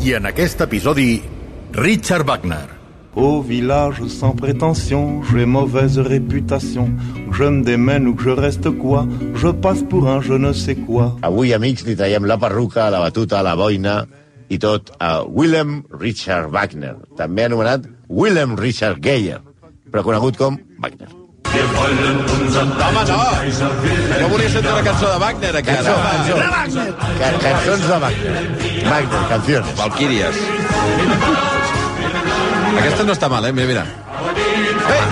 I en aquest episodi, Richard Wagner. Au village sans prétention, j'ai mauvaise réputation. Je me démène ou que je reste quoi, je passe pour un je ne sais quoi. Avui, amics, li traiem la perruca, la batuta, la boina i tot a Willem Richard Wagner, també anomenat Willem Richard Geyer, però conegut com Wagner. Home, no! No volia sentir una cançó de Wagner, encara. Cançó, cançó. Ca cançons de Wagner. Wagner, canciones. Valquíries. Aquesta no està mal, eh? Mira, mira. Ei!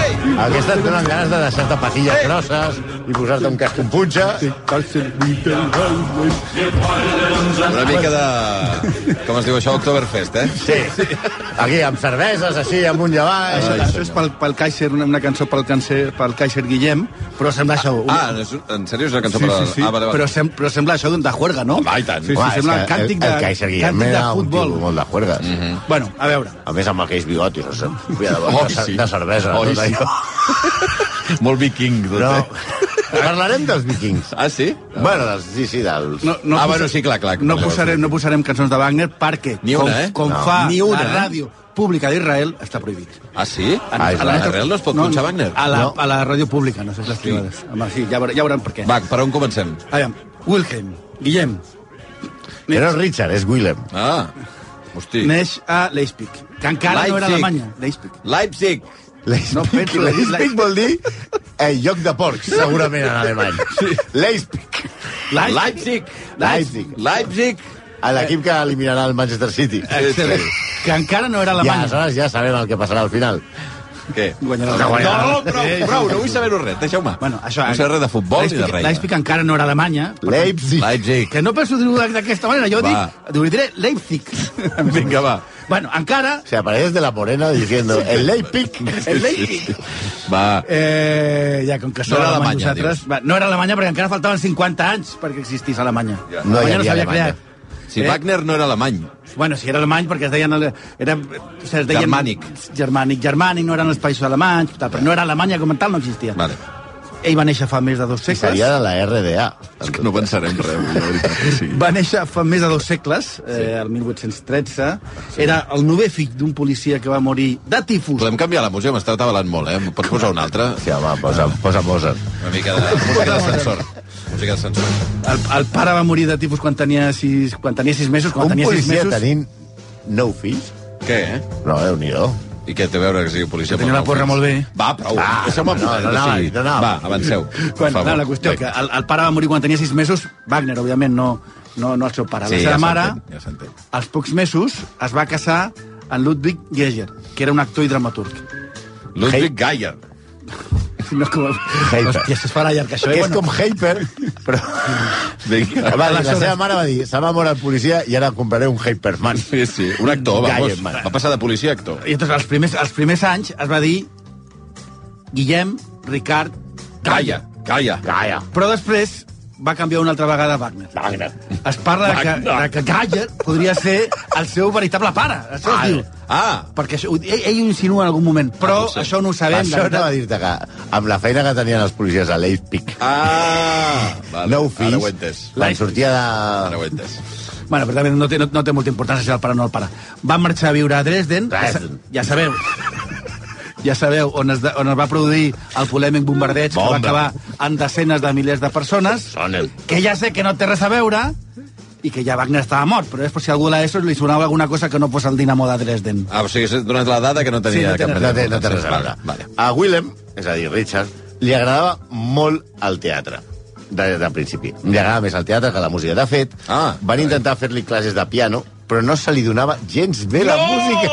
Ei! Aquesta et donen ganes de deixar-te patilles grosses i posar-te un casc amb punxa. Una mica de... Com es diu això? Oktoberfest, eh? Sí. Aquí, amb cerveses, així, amb un llevant. Això, això és pel, pel Kaiser, una, una cançó pel, cancer, pel Kaiser Guillem, però sembla això... Un... Ah, és, en sèrio és una cançó sí, per... sí, sí. Ah, vale, vale. Però, sem, però sembla això d'un de juerga, no? Home, i tant. Sí, sí, Home, sembla que càntic el, de, el Kaiser Guillem càntic de un futbol. tio molt de juerga. Mm -hmm. Bueno, a veure, A més, amb aquells bigotis, no sé, de, de, Oi, de, sí. de cervesa. Tot sí. Molt viking, tot, No. eh? Parlarem dels vikings. Ah, sí? Bueno, dels, sí, sí, dels... no, no, Ah, bueno, sí, clar, clar. no, posarem, no posarem cançons de Wagner perquè, Ni una, com, eh? com No. fa Ni una, la eh? ràdio pública d'Israel, està prohibit. Ah, sí? Ah, és a clar. l'Israel no es pot punxar Wagner? A la, No. a la ràdio pública, no sé si les privades. Home, sí, ja, veure, ja veurem per què. Va, per on comencem? Aviam, Wilhelm, Guillem, no és Richard, és Willem. Ah, hosti. neix a Leipzig, que encara no era Leipzig. Alemanya. Leipzig. Leipzig. Leipzig, No penso- Leipzig vol dir eh, lloc de porcs, segurament, en alemany. Leipzig. Leipzig. Leipzig. Leipzig. A l'equip que eliminarà el Manchester City. Excel·lent. Que encara no era Ja, Alemanya. aleshores ja sabem el que passarà al final. Què? Guanyarà No, la- No, guanyarà. no, prou, prou, no vull saber-ho res, deixeu-me. Bueno, això... No sé res de futbol ni de Leipzig- res. Leipzig encara no era Alemanya. Leipzig. Leipzig. Que no penso dir-ho d'aquesta manera, jo Va. dic, diré Leipzig. Vinga, va. Bueno, encara... O sea, apareces de la morena diciendo el Leipzig. El Leipzig. Va. Eh, ja, com que No era Alemanya, nosaltres... Va, no era Alemanya perquè encara faltaven 50 anys perquè existís Alemanya. Ja. No Alemanya no havia s'havia creat. Si Eh? Wagner no era alemany. Bueno, si era alemany perquè es deien... Era, o sigui, es deien Germànic. Germànic. Germànic, no eren els països alemanys, tal, però no era Alemanya com a tal, no existia. Vale. Ell va néixer fa més de dos I segles. seria de la RDA. És que no pensarem res, la veritat. Sí. Va néixer fa més de dos segles, eh, el 1813. Era el novè fill d'un policia que va morir de tifus. Podem canviar la música? M'està atabalant molt, eh? Pots posar una altra? Sí, home, posa, posa Mozart. Una mica de música d'ascensor. Música d'ascensor. El, el pare va morir de tifus quan tenia sis, quan tenia sis mesos. Quan Un tenia sis policia mesos, tenint nou fills? Què, eh? No, déu-n'hi-do. I què té a veure que sigui policia? Tenia amb la porra molt bé. Va, prou. Ah, Deixeu-me no, no anava, o sigui, no anava. Va, avanceu. Favor. no, la qüestió que el, el pare va morir quan tenia sis mesos, Wagner, òbviament, no, no, no el seu pare. Sí, la seva ja mare, ja als pocs mesos, es va casar amb Ludwig Geger, que era un actor i dramaturg. Ludwig Geyer. No, com... Heiper. Hòstia, es farà llarg, això. Que Eh? és com Hyper, però... Vinga. Va dir, la seva mare va dir, se m'ha mort el policia i ara compraré un Hyperman. Sí, sí, un actor, vamos. Geierman. Va passar de policia a actor. I entonces, els primers, els primers anys es va dir Guillem Ricard Calla, calla. Calla. Però després va canviar una altra vegada Wagner. Wagner. Es parla de que, de que Galler podria ser el seu veritable pare. Això es diu. Ah, Perquè això, ell, ell ho insinua en algun moment, però potser. això no ho sabem. Això de no va dir-te que amb la feina que tenien els policies a Leipzig, ah. Vale, nou Ara ho fills, entès. quan sortia Ara ho de... entès. Bueno, però també no té, no, no té molta importància si el pare o no el pare. Va marxar a viure a Dresden. Dresden. Ja, ja sabeu. Ja sabeu on es, de, on es va produir el polèmic bombardeig que va Bomba. acabar en desenes de milers de persones. Sonen. que ja sé que no té res a veure i que ja Wagner estava mort, però és per si algú a l'ESO li sonava alguna cosa que no fos el Dinamo de Dresden. Ah, o sigui, has donat la dada que no tenia Sí, no cap res. No té, no té res a veure. Vale. A Willem, és a dir, Richard, li agradava molt el teatre de, de principi. Li agradava més el teatre que la música. De fet, Ah, van intentar fer-li classes de piano, però no se li donava gens bé la música.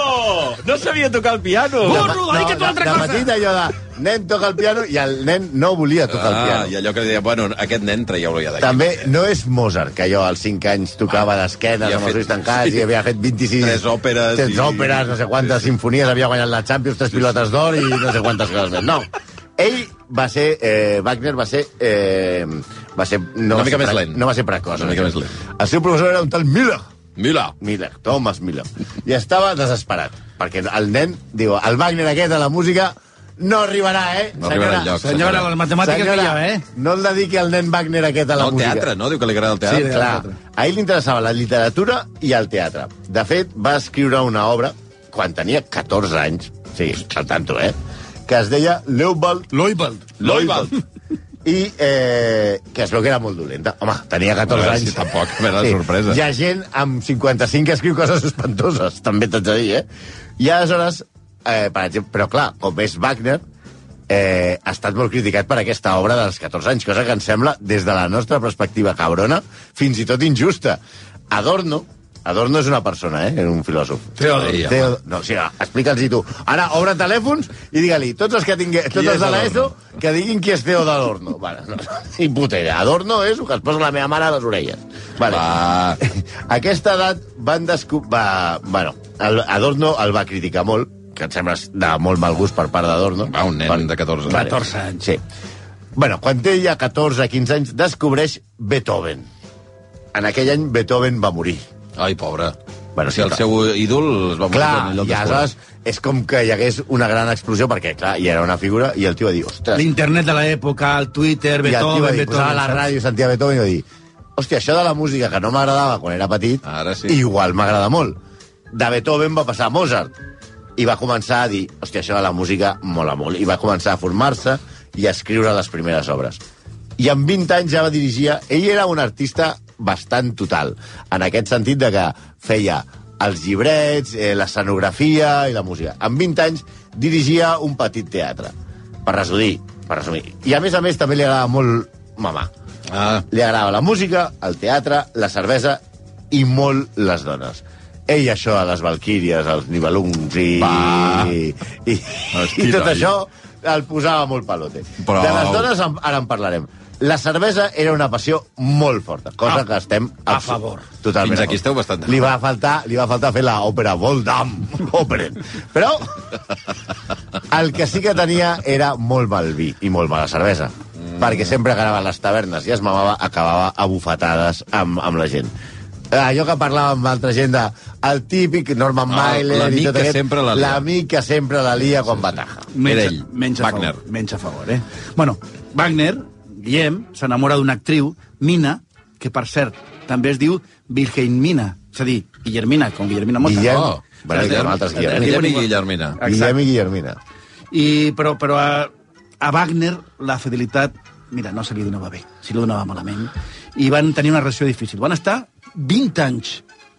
No sabia tocar el piano! Burro, dedica't a una altra de, cosa. de petit allò de nen toca el piano i el nen no volia tocar el Ah, piano. i allò que li deia, bueno, aquest nen traieu-lo ja d'aquí. També no és Mozart, que allò als 5 anys tocava d'esquenes I ha amb els ulls tancats sí. i havia fet 26... Tres òperes Tres i- òperes, no sé quantes sinfonies, havia guanyat la Champions, tres pilotes d'or i no sé quantes coses més. No. Ell va ser... Eh, Wagner va ser... Eh, va ser no Una va mica ser més lent. No va ser precoç. Una mica més lent. El seu professor era un tal Miller. Mira! Miller, Thomas Miller. I estava desesperat, perquè el nen diu, el Wagner aquest a la música no arribarà, eh? No arribarà enlloc. Senyora, les matemàtiques ha, eh? no el dediqui al nen Wagner aquest a la No, música. teatre, no? Diu que li agrada el teatre. Sí, clar. A ell li interessava la literatura i el teatre. De fet, va escriure una obra quan tenia 14 anys, sí, al tanto, eh? Que es deia Leopold Loibald. Loibald. I eh, que es veu que era molt dolenta. Home, tenia 14 A veure anys. si tampoc, a veure la sorpresa. Hi ha gent amb 55 que escriu coses espantoses, també t'haig de dir, eh? I aleshores, eh, per exemple, però clar, com és Wagner, eh, ha estat molt criticat per aquesta obra dels 14 anys, cosa que ens sembla, des de la nostra perspectiva cabrona, fins i tot injusta. Adorno, Adorno és una persona, eh? Era un filòsof. Home. Teodor. No, o sigui, explica'ls-hi tu. Ara, obre telèfons i digue-li, tots els que tingué, tots és els de l'ESO, que diguin qui és Teodor Adorno. Vale, no, ni puta idea. Adorno és el que es posa la meva mare a les orelles. Vale. Va. Aquesta edat van descobrir... Va, bueno, el, Adorno el va criticar molt, que em sembla de molt mal gust per part d'Adorno. Va, un nen de 14 anys. 14 anys. Sí. Bueno, quan té ja 14-15 anys, descobreix Beethoven. En aquell any Beethoven va morir. Ai, pobre. Bueno, sí, si el clar. seu ídol es va morir Clar, en allò i aleshores és com que hi hagués una gran explosió, perquè, clar, hi era una figura, i el tio va dir, ostres... L'internet de l'època, el Twitter, I el tio Beethoven, va dir, Beethoven... posava la ràdio, sentia Beethoven i va dir, hòstia, això de la música que no m'agradava quan era petit, Ara sí. igual m'agrada molt. De Beethoven va passar a Mozart. I va començar a dir, hòstia, això de la música mola molt. I va començar a formar-se i a escriure les primeres obres. I amb 20 anys ja va dirigir... Ell era un artista bastant total, en aquest sentit de que feia els llibrets, eh, l'escenografia i la música. Amb 20 anys dirigia un petit teatre, per resumir, per resumir. I a més a més també li agradava molt mamar. Ah, Li agradava la música, el teatre, la cervesa i molt les dones. Ell això a les Valquíries, als Nibelungs i, Va. i, i, i tot això el posava molt palote. Prou. De les dones en- ara en parlarem. La cervesa era una passió molt forta, cosa A- que estem a favor. Totalment. Fins aquí esteu bastant d'acord. Li va faltar, li va faltar fer l'òpera Voldam, Operen. Però el que sí que tenia era molt mal vi i molt mala cervesa. Mm. Perquè sempre que anava a les tavernes i es mamava, acabava a bufetades amb, amb la gent. Allò que parlàvem amb altra gent de el típic Norman Ah, Mailer l'amic i tot que aquest, sempre la lia. l'amic que sempre la lia quan bataja. Menys, Era ell, menys a Wagner. Favor, menys a favor, eh? Bueno, Wagner, Guillem, s'enamora d'una actriu, Mina, que per cert també es diu Wilhelmina, és a dir, Guillermina, com Guillermina Mota. Guillem, Oh, bueno, hi ha altres Guillem. Guillem i Guillermina. Guillem i Guillermina. I, però però a, a Wagner la fidelitat, mira, no se li donava bé, se li donava malament, i van tenir una relació difícil. Van estar 20 anys,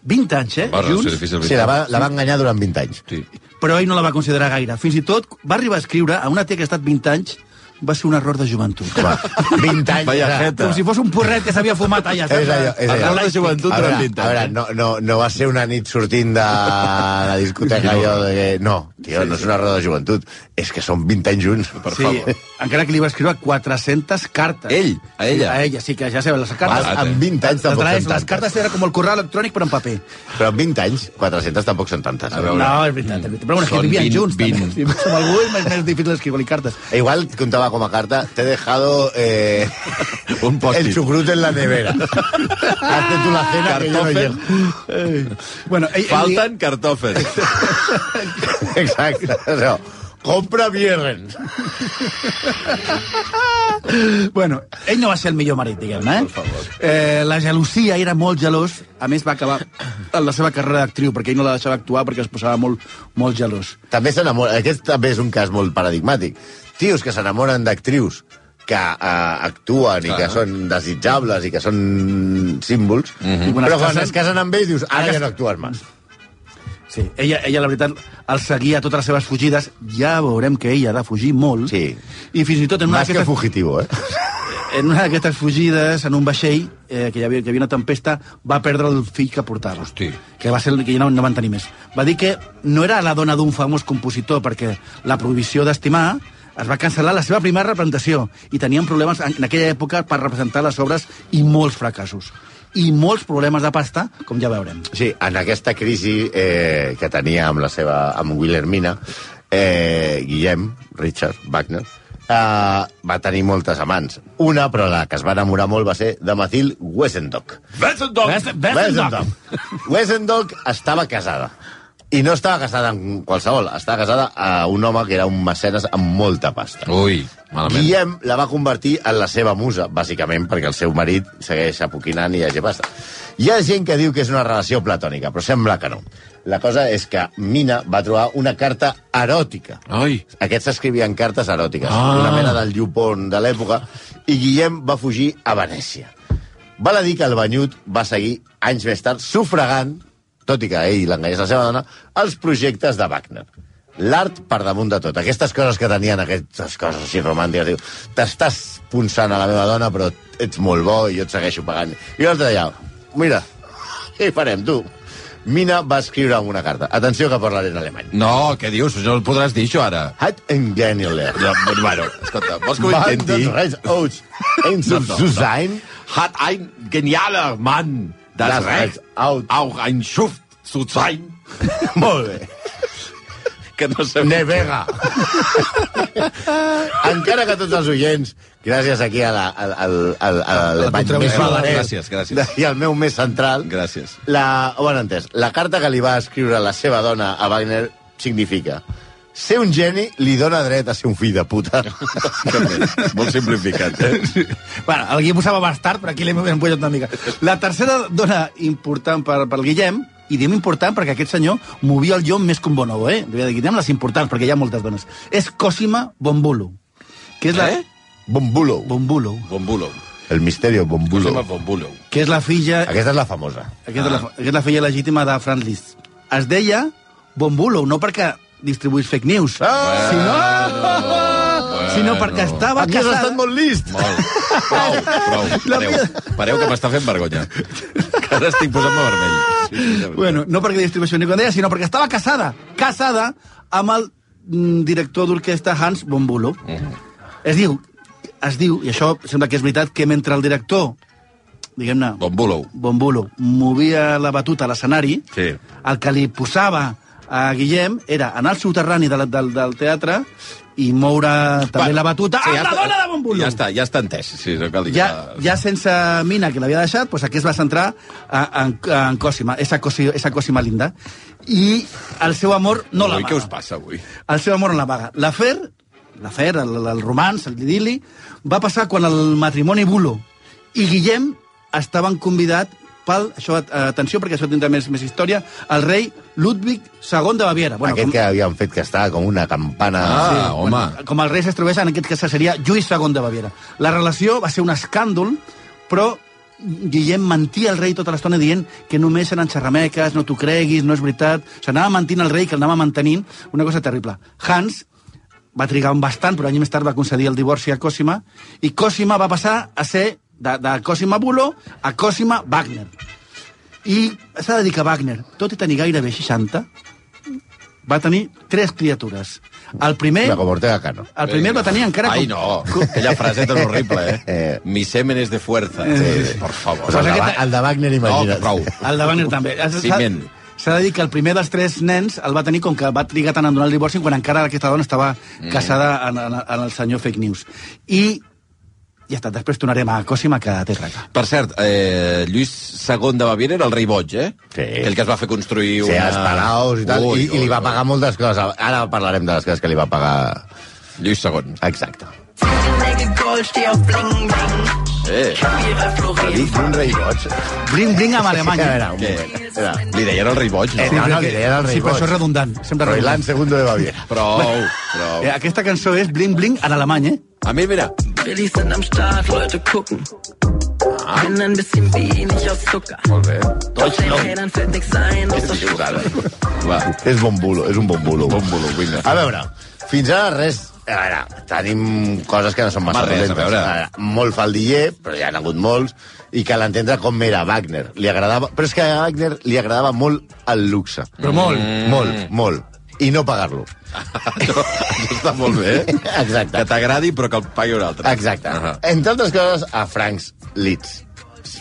20 anys, eh, Va, junts, difícil. Sí, la va, la va enganyar durant 20 anys. Sí. però ell no la va considerar gaire. Fins i tot va arribar a escriure a una tia que ha estat 20 anys va ser un error de joventut. Va, 20 anys. Vaya. Com si fos un porret que s'havia fumat allà. És allò, és allò. Error de joventut durant veure, 20 a veure, anys, no, no, no va ser una nit sortint de la discoteca allò de que... No, tio, no és una roda de joventut. És que són 20 anys junts. Per Sí, favor. encara que li va escriure 400 cartes. Ell? A ella? A ella, sí, que ja sabeu, les cartes... Ah, amb 20 anys tampoc les, són les cartes era com el correu electrònic, però en paper. Però amb 20 anys, 400 tampoc són tantes. A veure. No, és veritat, és veritat. Però bueno, és que vivien 20, junts. 20. També. Si amb algú és més, més difícil escriure-li cartes. Igual contaba como carta, te he dejado eh, Un el chucrut en la nevera. Hazte tú la cena que yo no Cartofen. llego. Bueno, ell, Falten cartòfers. Exacte. Això. Compra. Ell, bueno, ell no va ser el millor marit, diguem-ne, eh? Eh, la gelosia era molt gelós. A més, va acabar en la seva carrera d'actriu, perquè ell no la deixava actuar perquè es posava molt, molt gelós. També s'enamora... Aquest també és un cas molt paradigmàtic. Tios que s'enamoren d'actrius que eh, actuen i Clar. que són desitjables i que són símbols, I quan però quan es casen amb ells dius, ara Ara ja no actues més. Sí, ella, ella, la veritat, el seguia a totes les seves fugides. Ja veurem que ella ha de fugir molt. Sí. I fins i tot en una d'aquestes... fugitivo, eh? en una d'aquestes fugides, en un vaixell, eh, que, hi havia, que hi havia una tempesta, va perdre el fill que portava. Hosti. Que va ser el que ja no, no van tenir més. Va dir que no era la dona d'un famós compositor, perquè la prohibició d'estimar es va cancel·lar la seva primera representació i tenien problemes en aquella època per representar les obres i molts fracassos. I molts problemes de pasta, com ja veurem. Sí, en aquesta crisi eh, que tenia amb la seva amb Wilhelmina, eh, Guillem, Richard Wagner, eh, va tenir moltes amants. Una, però la que es va enamorar molt, va ser de Mathilde Wesendonck. West- Wesendonck. Wesendonck estava casada. I no estava casada amb qualsevol, estava casada a un home que era un mecenes amb molta pasta. Ui, malament. Guillem la va convertir en la seva musa, bàsicament, perquè el seu marit segueix apoquinant i hi hagi pasta. Hi ha gent que diu que és una relació platònica, però sembla que no. La cosa és que Mina va trobar una carta eròtica. Ai, Aquests escrivien cartes eròtiques, Ah. una mena del llupon de l'època, i Guillem va fugir a Venècia. Val a dir que el banyut va seguir anys més tard sufragant, tot i que ell l'enganyés la seva dona, els projectes de Wagner. L'art per damunt de tot. Aquestes coses que tenien, aquestes coses així romàntiques, diu, t'estàs punxant a la meva dona, però ets molt bo i jo et segueixo pagant. I l'altre d'allà, mira, què hi farem, tu? Mina va escriure en una carta. Atenció que parlaré en alemany. no, què dius? No el podràs dir, això, ara. Hat en Geniale. Ja, bueno, escolta, vols que ho Van intenti? des Rechts aus ein No, no, zu no. sein, Hat ein genialer Mann das, Das Recht, Recht, auch- auch ein Schuft zu sein. Molt bé. Que no sé... Nevega. Encara que tots els oients, gràcies aquí a la, al, al, al, al, La bany contribució. més Gràcies, gràcies. I al meu més central, Gràcies. la, ho han entès. La carta que li va escriure la seva dona a Wagner significa ser un geni li dona dret a ser un fill de puta. Molt simplificat, eh? Bueno, el Guillem posava bastard, però aquí l'hem empujat una mica. La tercera dona important per, per Guillem, i diem important perquè aquest senyor movia el llom més que un bonobo, eh? Diguem les importants, perquè hi ha moltes dones. És Cosima Bombulo, que és la... Eh? Bombulo. Bombulo, Bombulo. El misterio Bombulo. Cosima Bombulo. que és la filla... Aquesta és la famosa. Aquesta, és la, aquesta és la filla legítima de Franz Liszt. Es deia Bombulo, no perquè distribuís fake news, Ah! sinó, sinó perquè estava Aquí has casada... estat molt list. Molt. Prou, prou. Pareu, pareu que m'està fent vergonya. Que ara estic posant-me vermell. Sí, sí. Bueno, no perquè distribució ni com deia, sinó perquè estava casada, casada amb el mm, director d'orquestra Hans Bombulo. Es diu, es diu, i això sembla que és veritat, que mentre el director, diguem-ne, Bombulo. Bombulo, movia la batuta a l'escenari, Sí. el que li posava a Guillem era anar al soterrani del, del, del teatre i moure també Va, la batuta sí, amb ja la dona de Bombulo. Ja està, ja està entès. Sí, no cal dir Ja, que- ja sense Mina, que l'havia deixat, doncs aquí es va centrar a- en, en Cosima, esa, cosi, esa Cosima linda. I el seu amor no la Ui, què us passa avui? El seu amor no la paga. L'afer, l'afer, el, el romans, el idili, va passar quan el matrimoni Bulo i Guillem estaven convidat pel, això, eh, atenció, perquè això tindrà més, més història, el rei Ludwig II de Baviera. Bueno, Aquest com, que havien fet que estava com una campana... Ah, home. com el rei s'estrobeix, en aquest cas seria Lluís II de Baviera. La relació va ser un escàndol, però Guillem mentia el rei tota l'estona dient que només eren xerrameques, no t'ho creguis, no és veritat. O sigui, anava mentint el rei, que el anava mantenint, una cosa terrible. Hans va trigar un bastant, però anys més tard va concedir el divorci a Cosima, i Cosima va passar a ser de, de Cosima Bulo a Cosima Wagner. I s'ha de dir que Wagner, tot i tenir gairebé 60, va tenir tres criatures. El primer... La com Ortega Cano. El primer va tenir encara... Ai, no. Aquella fraseta és horrible, eh? Eh. Mi semen és de fuerza. Sí, por favor. Pues el, de, el de Wagner, No, imagina't. prou. El de Wagner també. Ciment. S'ha de dir que el primer dels tres nens el va tenir com que va trigar tant en donar el divorci quan encara aquesta dona estava Mm. casada en, en, en el senyor Fake News. I ja està, després tornarem a Cosima, que té raca. Per cert, eh, Lluís II de Baviera era el rei boig, eh? Sí. Aquell que es va fer construir Sí, una... els palaus i tal, Ui, i, i li va ui, pagar moltes coses. Ara parlarem de les coses que li va pagar... ui. Lluís II. Exacte. Eh, Però dic un rei boig. Bling, bling amb Alemanya. A veure, un moment. Era. li deien el rei boig, no? Eh, no, no, li deien el rei Sí, però això és boig. redundant. Sempre Roiland redundant. II de Baviera. Prou, prou. Eh, aquesta cançó és Bling, bling en alemany, eh? A mi, mira, Willis sind am Start, Leute gucken. Bin ein bisschen wenig aus Zucker. molt bé. Doch den Rädern fällt nix ein, außer. Schuhe. Va, És bon bulo, és un bon bulo. bon bulo, vinga. A veure, fins ara res a veure, tenim coses que no són massa a dolentes. veure, molt faldiller, però hi ha hagut molts, i cal entendre com era Wagner. Li agradava, però és que a Wagner li agradava molt el luxe. Però molt. Molt, molt. I no pagar-lo. Això, això està molt bé. Exacte. Que t'agradi, però que el pagui un altre. Exacte. Ahà. Entre altres coses, a Franks Liszt.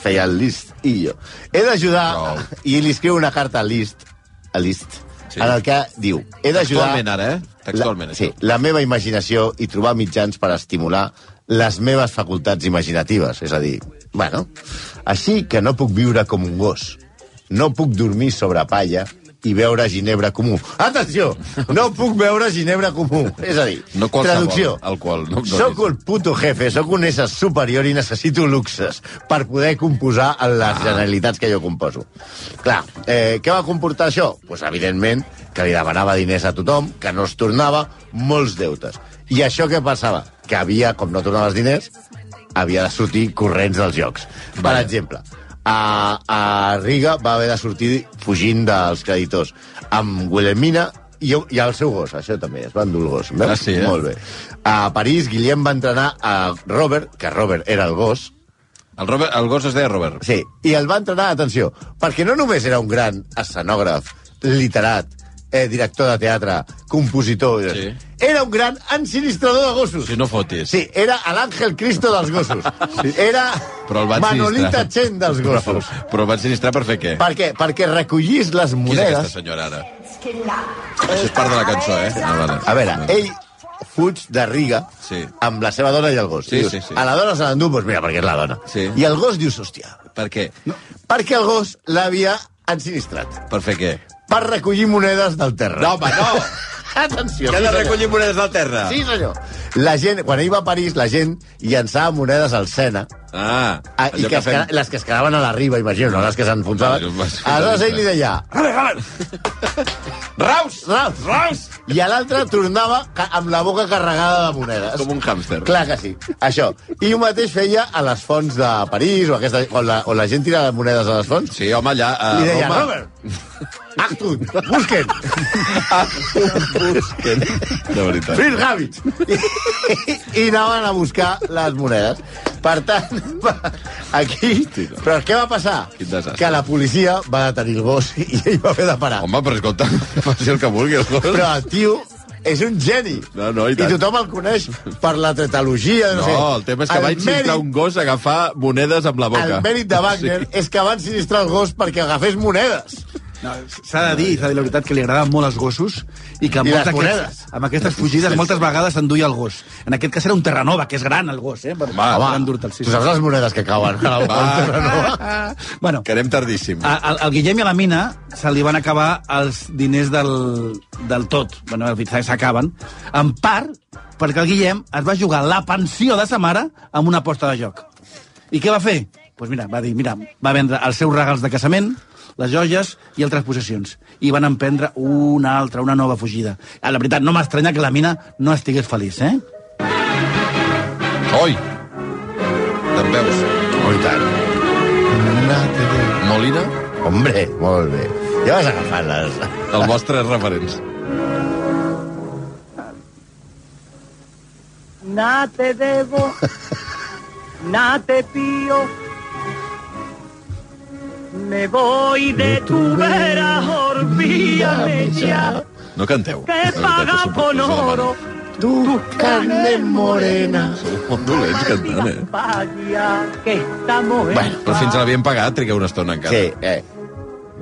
Feia el Liszt i jo. He d'ajudar... Prou. I li escriu una carta a Liszt, a Liszt Sí. en el que diu... He d'ajudar... Textualment, ara, eh? Textualment, La, sí, això. la meva imaginació i trobar mitjans per estimular les meves facultats imaginatives. És a dir, bueno, així que no puc viure com un gos. No puc dormir sobre palla i beure ginebra comú. Atenció! No puc beure ginebra comú. És a dir, No traducció. alcohol, no donis. Soc el puto jefe, sóc un ésser superior i necessito luxes per poder composar en les Ah. generalitats que jo composo. Clar, eh, què va comportar això? Doncs, pues, evidentment, que li demanava diners a tothom, que no es tornava, molts deutes. I això què passava? Que havia, com no tornava els diners, havia de sortir corrents dels jocs. Per Vaja. exemple, a, a Riga va haver de sortir fugint dels creditors amb Wilhelmina i, i el seu gos, això també, es va endur el gos. Veus? Ah, sí, eh? Molt bé. A París, Guillem va entrenar a Robert, que Robert era el gos, El, Robert, el gos es deia Robert. sí, i el va entrenar, atenció, perquè no només era un gran escenògraf, literat, eh, director de teatre, compositor... Sí. Era un gran ensinistrador de gossos. Si no fotis. Sí, era l'Àngel Cristo dels gossos. Era Però el Manolita sinistrar. Chen dels gossos. Però, però el van sinistrar per fer què? Per què? Perquè recollís les Qui és aquesta monedes... senyora, ara? Això és part de la cançó, eh? Ah, vale. A veure, ell fuig de Riga Sí. amb la seva dona i el gos. Sí, Dius, sí, sí. A la dona se l'endú, doncs mira, perquè és la dona. Sí. I el gos dius, hòstia, Per què? perquè el gos l'havia ensinistrat Per fer què? Per recollir monedes del terra. No, home, no! Atenció. Que ha de sí, senyor. recollir monedes del terra. Sí, senyor. La gent, quan ell va a París, la gent llançava monedes al Sena, Ah, Ah, I que, es, fem- les que es quedaven a la riba, imagino, no les que s'enfonsaven. Vas- Aleshores ell li deia... Raus! Raus! Raus! I a l'altre tornava amb la boca carregada de monedes. Com un hàmster. Clar que sí, això. I ho mateix feia a les fonts de París, o aquesta, on, la, on la gent tira monedes a les fonts. Sí, home, allà a Li deia, Roma... Robert, Achtung, busquen, Busquen. De veritat. Free Rabbits. I, I anaven a buscar les monedes. Per tant, va- aquí... Però què va passar? Que la policia va detenir el gos i ell va haver de parar. Home, però escolta, faci el que vulgui, el gos. Però el tio és un geni. No, no, i I tant. tothom el coneix per la tetalogia. No, No, sé. el tema és que va insistir un gos a agafar monedes amb la boca. El mèrit de Wagner Sí. és que van sinistrar el gos perquè agafés monedes. No, S'ha de dir, s'ha de dir la veritat, que li agraden molt els gossos i que I molts les d'aquests- monedes. amb aquestes fugides moltes vegades s'enduia el gos. En aquest cas era un Terranova, que és gran el gos, eh? Per, Home, per. Sí, Tu saps les monedes que cauen a la boca Va. del Terranova? Bueno, Que anem tardíssim. al, al Guillem i a la Mina se li van acabar els diners del, del tot. Bueno, al s'acaben. En part, perquè el Guillem es va jugar la pensió de sa mare amb una aposta de joc. I què va fer? Doncs pues mira, va dir, mira, va vendre els seus regals de casament, les joies i altres possessions. I van emprendre una altra, una nova fugida. Ah, La veritat, no m'estranya que la Mina no estigués feliç, eh? Oi! Te'n veus? Oh, i tant. Molina, Hombre, molt bé. Ja vas agafant les... els vostres referents. Nada te debo, nada te pío. Me voy de tu vera, olvídame ya, No canteu. que paga con oro Tu, carne morena. Molt dolents cantant, eh? vaya que estamos en Bueno, Però fins a l'havien pagat, trigueu una estona encara. Sí, eh.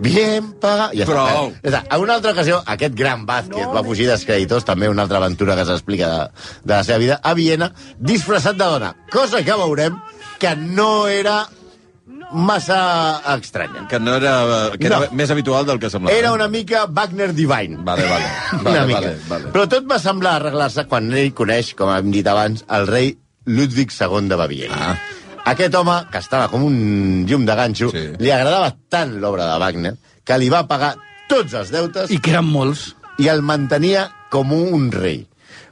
Bien pagat. Ja està. Prou. Ja està. A una altra ocasió, aquest gran Vázquez va fugir dels creditors, també una altra aventura que s'explica de, de la seva vida, a Viena, disfressat de dona. Cosa que veurem que no era massa estranya. Que no era... Que era No. més habitual del que semblava. Era una mica Wagner Divine. Vale, vale. Una Vale, mica. vale, vale. Però tot va semblar arreglar-se quan ell coneix, com hem dit abans, el rei Ludwig II de Baviera. Ah. Aquest home, que estava com un llum de ganxo, Sí. li agradava tant l'obra de Wagner que li va pagar tots els deutes I que eren molts. i el mantenia com un rei.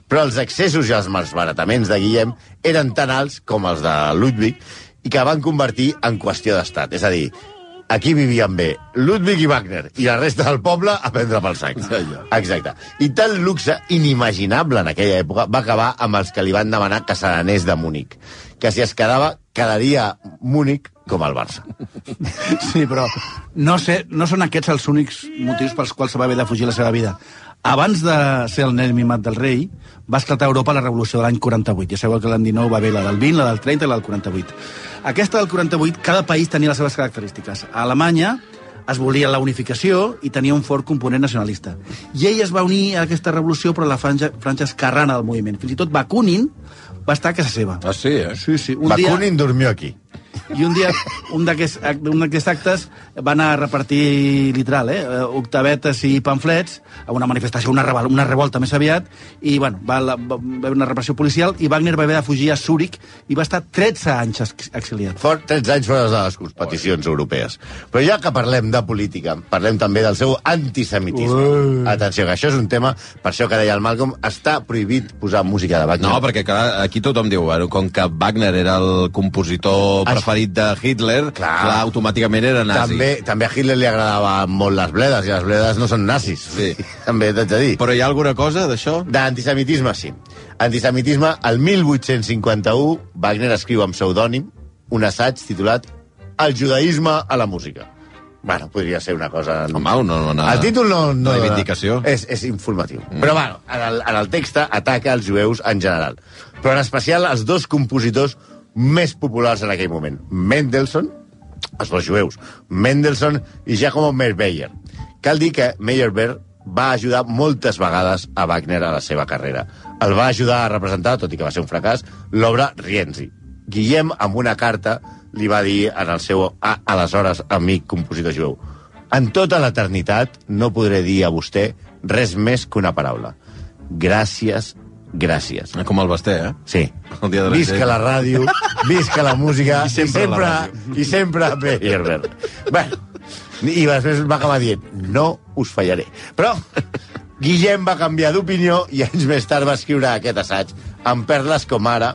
Però els excessos i els malbarataments de Guillem eren tan alts com els de Ludwig i que van convertir en qüestió d'estat. És a dir, Aquí vivien bé Ludwig i Wagner i la resta del poble a prendre pel sac. Exacte. I tal luxe inimaginable en aquella època va acabar amb els que li van demanar que se n'anés de Múnich. Que si es quedava, quedaria Múnich com el Barça. Sí, però no, sé, no són aquests els únics motius pels quals se va haver de fugir la seva vida. Abans de ser el nen mimat del rei, va esclatar a Europa la revolució de l'any 48. Ja sabeu que l'any 19 va haver la del 20, la del 30 i la del 48. Aquesta del 48, cada país tenia les seves característiques. A Alemanya es volia la unificació i tenia un fort component nacionalista. I ell es va unir a aquesta revolució però a la franja, franja esquerrana del moviment. Fins i tot Bakunin va estar a casa seva. Ah, sí, eh? Sí, sí. Un dia, Bakunin dormió aquí. i un dia, un d'aquests actes va anar a repartir, literal, eh, octavetes i pamflets a una manifestació, una, rebel, una revolta més aviat, i bueno, va, la, va, va haver una repressió policial i Wagner va haver de fugir a Zúrich i va estar 13 anys ex- exiliat. For 13 anys fora de les competicions europees. Però ja que parlem de política, parlem també del seu antisemitisme. Atenció, que això és un tema, per això que deia el Malcolm, està prohibit posar música de Wagner. No, perquè clar, aquí tothom diu, bueno, com que Wagner era el compositor preferit de Hitler, clar, clar automàticament era nazi. També, també a Hitler li agradaven molt les bledes, i les bledes no són nazis. Sí. també t'haig de dir. Però hi ha alguna cosa d'això? D'antisemitisme, sí. Antisemitisme, el 1851, Wagner escriu amb pseudònim un assaig titulat El judaïsme a la música. Bueno, podria ser una cosa... Home, no, no, no. El títol no... no Una reivindicació. És, és informatiu. Mm. Però, bueno, en el, en el text ataca els jueus en general. Però en especial els dos compositors més populars en aquell moment. Mendelssohn, els dos jueus, Mendelssohn i Giacomo Meyerbeer. Cal dir que Meyerbeer va ajudar moltes vegades a Wagner a la seva carrera. El va ajudar a representar, tot i que va ser un fracàs, l'obra Rienzi. Guillem, amb una carta, li va dir en el seu a, aleshores amic compositor jueu en tota l'eternitat no podré dir a vostè res més que una paraula. Gràcies, gràcies. Com el Basté, eh? Sí. El dia de la Visca gent. la ràdio, visca la música I sempre i sempre, la i sempre Meyerbeer. Bueno, i després va acabar dient, no us fallaré. Però Guillem va canviar d'opinió i anys més tard va escriure aquest assaig amb perles com ara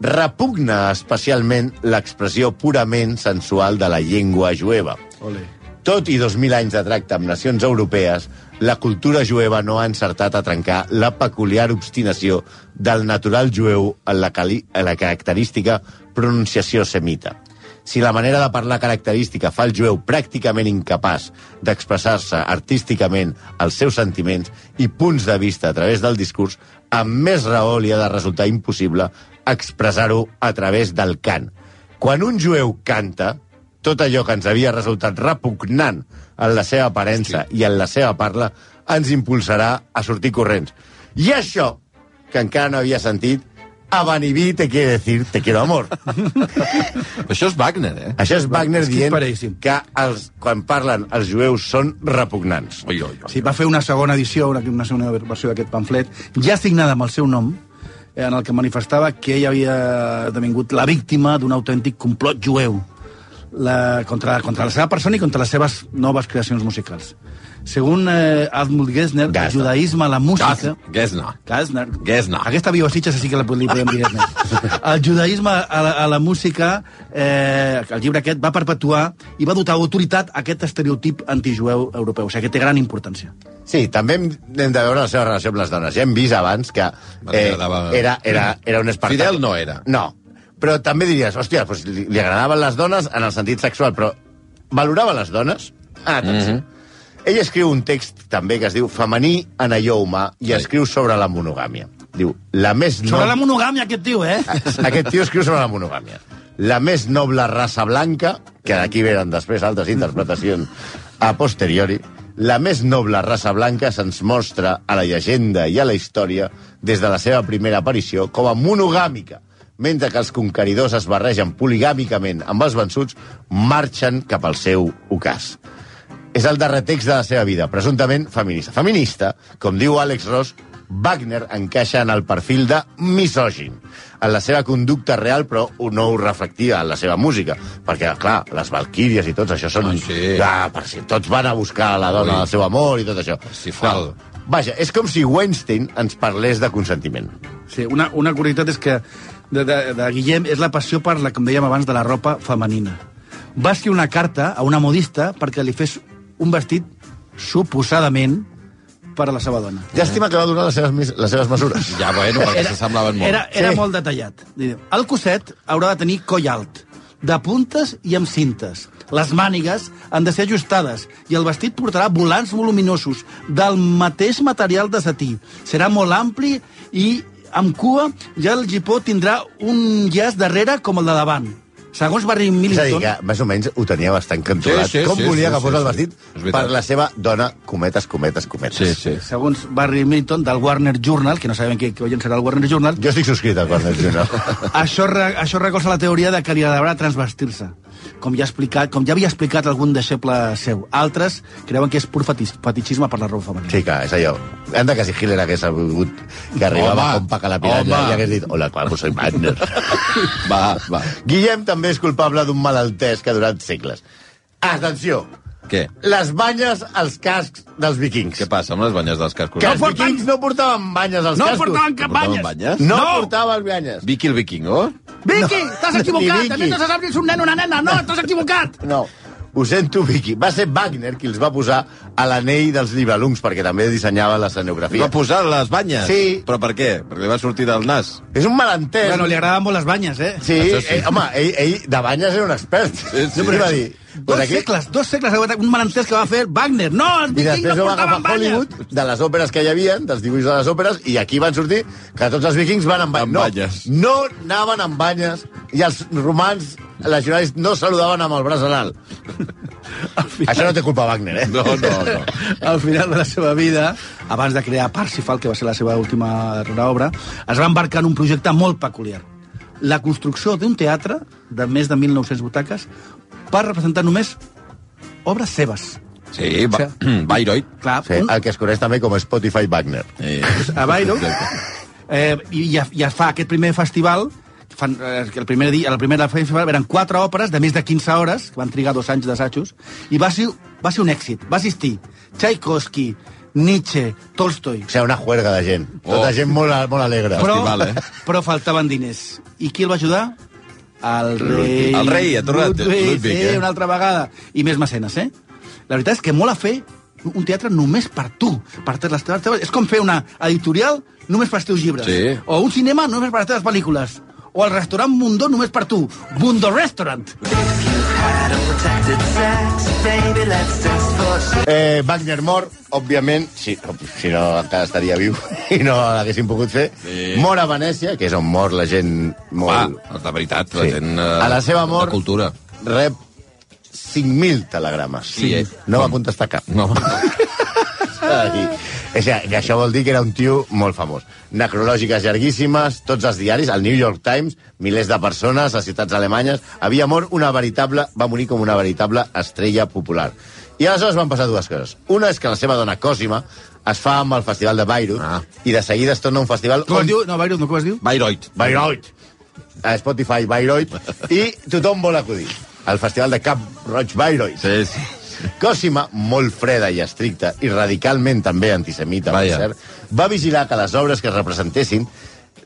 repugna especialment l'expressió purament sensual de la llengua jueva. Ole. Tot i 2.000 anys de tracte amb nacions europees, la cultura jueva no ha encertat a trencar la peculiar obstinació del natural jueu en la, cali en la característica pronunciació semita. Si la manera de parlar característica fa el jueu pràcticament incapaç d'expressar-se artísticament els seus sentiments i punts de vista a través del discurs, amb més raó li ha de resultar impossible expressar-ho a través del cant. Quan un jueu canta, tot allò que ens havia resultat repugnant en la seva aparença sí. i en la seva parla ens impulsarà a sortir corrents. I això, que encara no havia sentit, a Vanibí te quiere decir te quiero amor. Això és Wagner, eh? Això és Wagner És que dient paríssim. que els, quan parlen els jueus són repugnants. Oi, oi, oi. Sí, va fer una segona edició, una, una segona versió d'aquest pamflet, ja signada amb el seu nom, eh, en el que manifestava que ell havia devingut la víctima d'un autèntic complot jueu la, contra, contra la seva persona i contra les seves noves creacions musicals. Según eh, Admund Gessner, el Gessner. judaïsme a la música... Gesna. Gessner. Gessner. Aquesta viu a Sitges, sí que la, li podem dir Gessner. El judaïsme a la, a la música, eh, el llibre aquest, va perpetuar i va dotar d'autoritat aquest estereotip antijueu europeu. O sigui, que té gran importància. Sí, també hem, hem de veure la seva relació amb les dones. Ja hem vist abans que eh, era, era, era un espartà. Fidel no era. No, però també diries, hòstia, doncs li, li agradaven les dones en el sentit sexual, però valorava les dones? Ah, atenció. Mm -hmm. Ell escriu un text també que es diu Femení en allò humà i Sí. escriu sobre la monogàmia. Diu, la més Sobre la noble... monogàmia, aquest tio, eh? Aquest tio escriu sobre la monogàmia. La més noble raça blanca, que d'aquí venen després altres interpretacions a posteriori, la més noble raça blanca se'ns mostra a la llegenda i a la història des de la seva primera aparició com a monogàmica, mentre que els conqueridors es barregen poligàmicament amb els vençuts, marxen cap al seu ocàs. És el darrer text de la seva vida, presumptament feminista. Feminista, com diu Àlex Ross, Wagner encaixa en el perfil de misògin, en la seva conducta real, però no ho reflectia en la seva música, perquè, clar, les valquíries i tots això són... Ah, sí. Ah, per si tots van a buscar la dona Ui. del seu amor i tot això. Parsifal. Vaja, és com si Weinstein ens parlés de consentiment. Sí, una, una curiositat és que de, de, de Guillem és la passió per la, com dèiem abans, de la ropa femenina. va escriure una carta a una modista perquè li fes un vestit suposadament per a la seva dona. Llàstima que va donar les seves, les seves mesures. Ja, bueno, perquè s'assemblaven molt. Era, era Sí. molt detallat. Diu, El cosset haurà de tenir coll alt, de puntes i amb cintes. Les mànigues han de ser ajustades i el vestit portarà volants voluminosos del mateix material de setí. Serà molt ampli i amb cua ja el gipó tindrà un llaç darrere com el de davant. Segons Barry És a dir, Millington... que més o menys ho tenia bastant controlat. Sí, sí, Com sí, volia sí, que fos sí, el sí. vestit veritat. per la seva dona, cometes, cometes, cometes. Sí, sí. Segons Barry Millington, del Warner Journal, que no sabem què, què oient serà el Warner Journal, Jo estic subscrit al Warner Journal. això, re, això recolza la teoria de que li agradarà transvestir-se. Com ja, ha explicat, com ja havia explicat algun deixeble seu. Altres creuen que és pur fetis, fetichisme per la roba femenina. Sí, que és allò. Anda que si Hitler hagués sabut que arribava Home, com Paca la piranya i hagués dit hola, claro, soy Wagner. Va, va. Guillem també és culpable d'un malaltès que ha durat segles. Atenció! Què? Les banyes als cascs dels vikings. Què passa amb les banyes dels cascos? Que els vikings no portaven banyes als No cascos. portaven cap Portaven banyes! banyes? No, No! portaven banyes. Vicky el vikingo? Vicky, t'has Ni equivocat! Vicky. A mi no saps si és un nen o una nena! No, t'has equivocat! No. Ho sento, Vicky. Va ser Wagner qui els va posar a l'anell dels Libelungs, perquè també dissenyava l'escenografia. Va posar les banyes? Sí. Però per què? Perquè li va sortir del nas. És un malentès. Bueno, li agradaven molt les banyes, eh? Sí, sí. Eh, home, ell, ell de banyes era un expert. Sí, sí. Sempre va dir... Dos Pues aquí, segles, dos segles, un malentès que va fer Wagner. No, els I vikings després no ho va agafar portaven banyes! Hollywood, de les òperes que hi havia, dels dibuixos de les òperes, i aquí van sortir que tots els vikings van amb, Amb no, banyes. No anaven amb banyes, i els romans legionaris no saludaven amb el braç en alt. Això no té culpa Wagner, eh? No, no, no. Al final de la seva vida, abans de crear Parsifal, que va ser la seva última obra, es va embarcar en un projecte molt peculiar. La construcció d'un teatre de més de 1.900 butaques per representar només obres seves. Sí, va, Bayreuth. Clar, Sí, un, el que es coneix també com Spotify Wagner. Eh, a Bayreuth, eh, i ja, ja fa aquest primer festival, fan, eh, el primer dia, el primer festival eren quatre òperes de més de 15 hores, que van trigar dos anys d'assajos, i va ser, va ser un èxit. Va assistir Tchaikovsky, Nietzsche, Tolstoi, O sigui, una juerga de gent. Oh. Tota gent molt, molt alegre. però, Festival, eh? però faltaven diners. I qui el va ajudar? El rei... El rei, ha tornat, Ludwig, Ludwig, eh? una altra vegada. I més mecenes, eh? La veritat és que molt a fer un teatre només per tu, per les teves... teves- És com fer una editorial només per als teus llibres. Sí. O un cinema només per les teves pel·lícules. O el restaurant Mundo només per tu. Mundo Restaurant. Eh, Wagner mor, òbviament, si, si no encara estaria viu i no l'haguessin pogut fer. Sí. Mor a Venècia, que és on mor la gent Va, molt... de veritat, la Sí. gent... eh, A la seva mort- De cultura. Rep 5.000 telegrames. Sí, eh? No va contestar cap. No. Ai, és que, que això vol dir que era un tio molt famós. Necrològiques llarguíssimes, tots els diaris, el New York Times, milers de persones a ciutats alemanyes. Havia mort una veritable... Va morir com una veritable estrella popular. I aleshores van passar dues coses. Una és que la seva dona Cosima es fa amb el festival de Bayreuth Ah. i de seguida es torna un festival Com es diu? No, Bayreuth, no, com es diu? Bayreuth. Bayreuth. A Spotify Bayreuth. I tothom vol acudir. El festival de Cap Roig Bayreuth. Sí, sí. Cosima, molt freda i estricta, i radicalment també antisemita, per cert, va vigilar que les obres que es representessin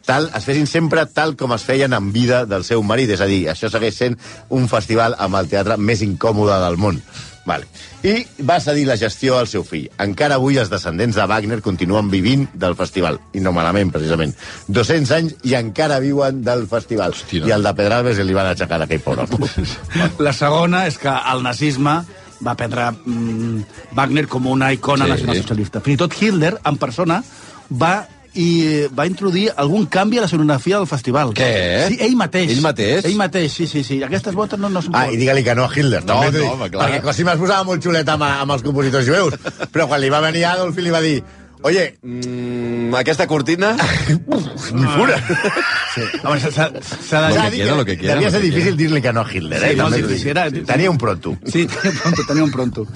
tal, es fessin sempre tal com es feien en vida del seu marit. És a dir, això segueix sent un festival amb el teatre més incòmode del món. Vale. I va cedir la gestió al seu fill. Encara avui els descendents de Wagner continuen vivint del festival. I no malament, precisament. 200 anys i encara viuen del festival. Hòstia. I el de Pedralbes li van aixecar aquell pobre. La segona és que el nazisme va prendre mm, Wagner com una icona Sí. sí. nacionalsocialista. Fins i tot Hitler, en persona, va i va introduir algun canvi a la sonografia del festival. Què? Sí, ell mateix. Ell mateix? Ell mateix, sí, sí, sí. Aquestes botes no, no són... Ah, i digue-li que no a Hitler. No, també no, home, clar. Perquè Cosima es posava molt xulet amb, amb els compositors jueus. Però quan li va venir Adolf i li va dir Oye, Mm, aquesta cortina... ni fura. Home, s'ha- s'ha s'ha de... lo que quiera, Devia ser difícil dir-li que no a Hitler, eh? Sí, molt t'ho difícil, dic. era- Tenia un pronto. Sí, tenia un pronto, tenia un pronto.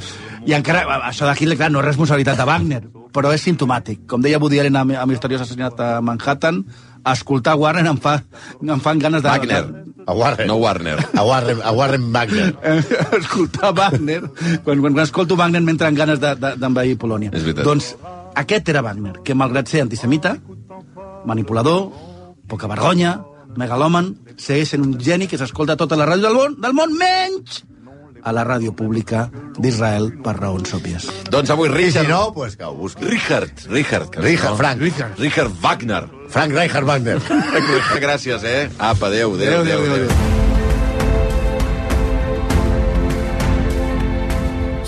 I encara, això de Hitler, clar, no és responsabilitat de Wagner, però és simptomàtic. Com deia Woody Allen amb, amb Misteriós Assassinat a Manhattan, escoltar Warren em, fa, em fan ganes de... Wagner. A Warren. No Warner. A Warren, a Warren Wagner. escoltar Wagner, quan, quan, quan escolto Wagner m'entren ganes de- de- d'envair de, Polònia. És veritat. Doncs aquest era Wagner, que malgrat ser antisemita, manipulador, poca vergonya, megalòman, segueix sent un geni que s'escolta a tota la ràdio del món, del món menys a la ràdio pública d'Israel per raons òbvies. Doncs avui I si Richard... no, pues que ho busqui. Richard, Richard. que Richard, no? Frank. Richard. Richard Wagner. Frank Reinhard Wagner. Gràcies, eh? Apa, adéu, adéu, adéu. adéu, adéu.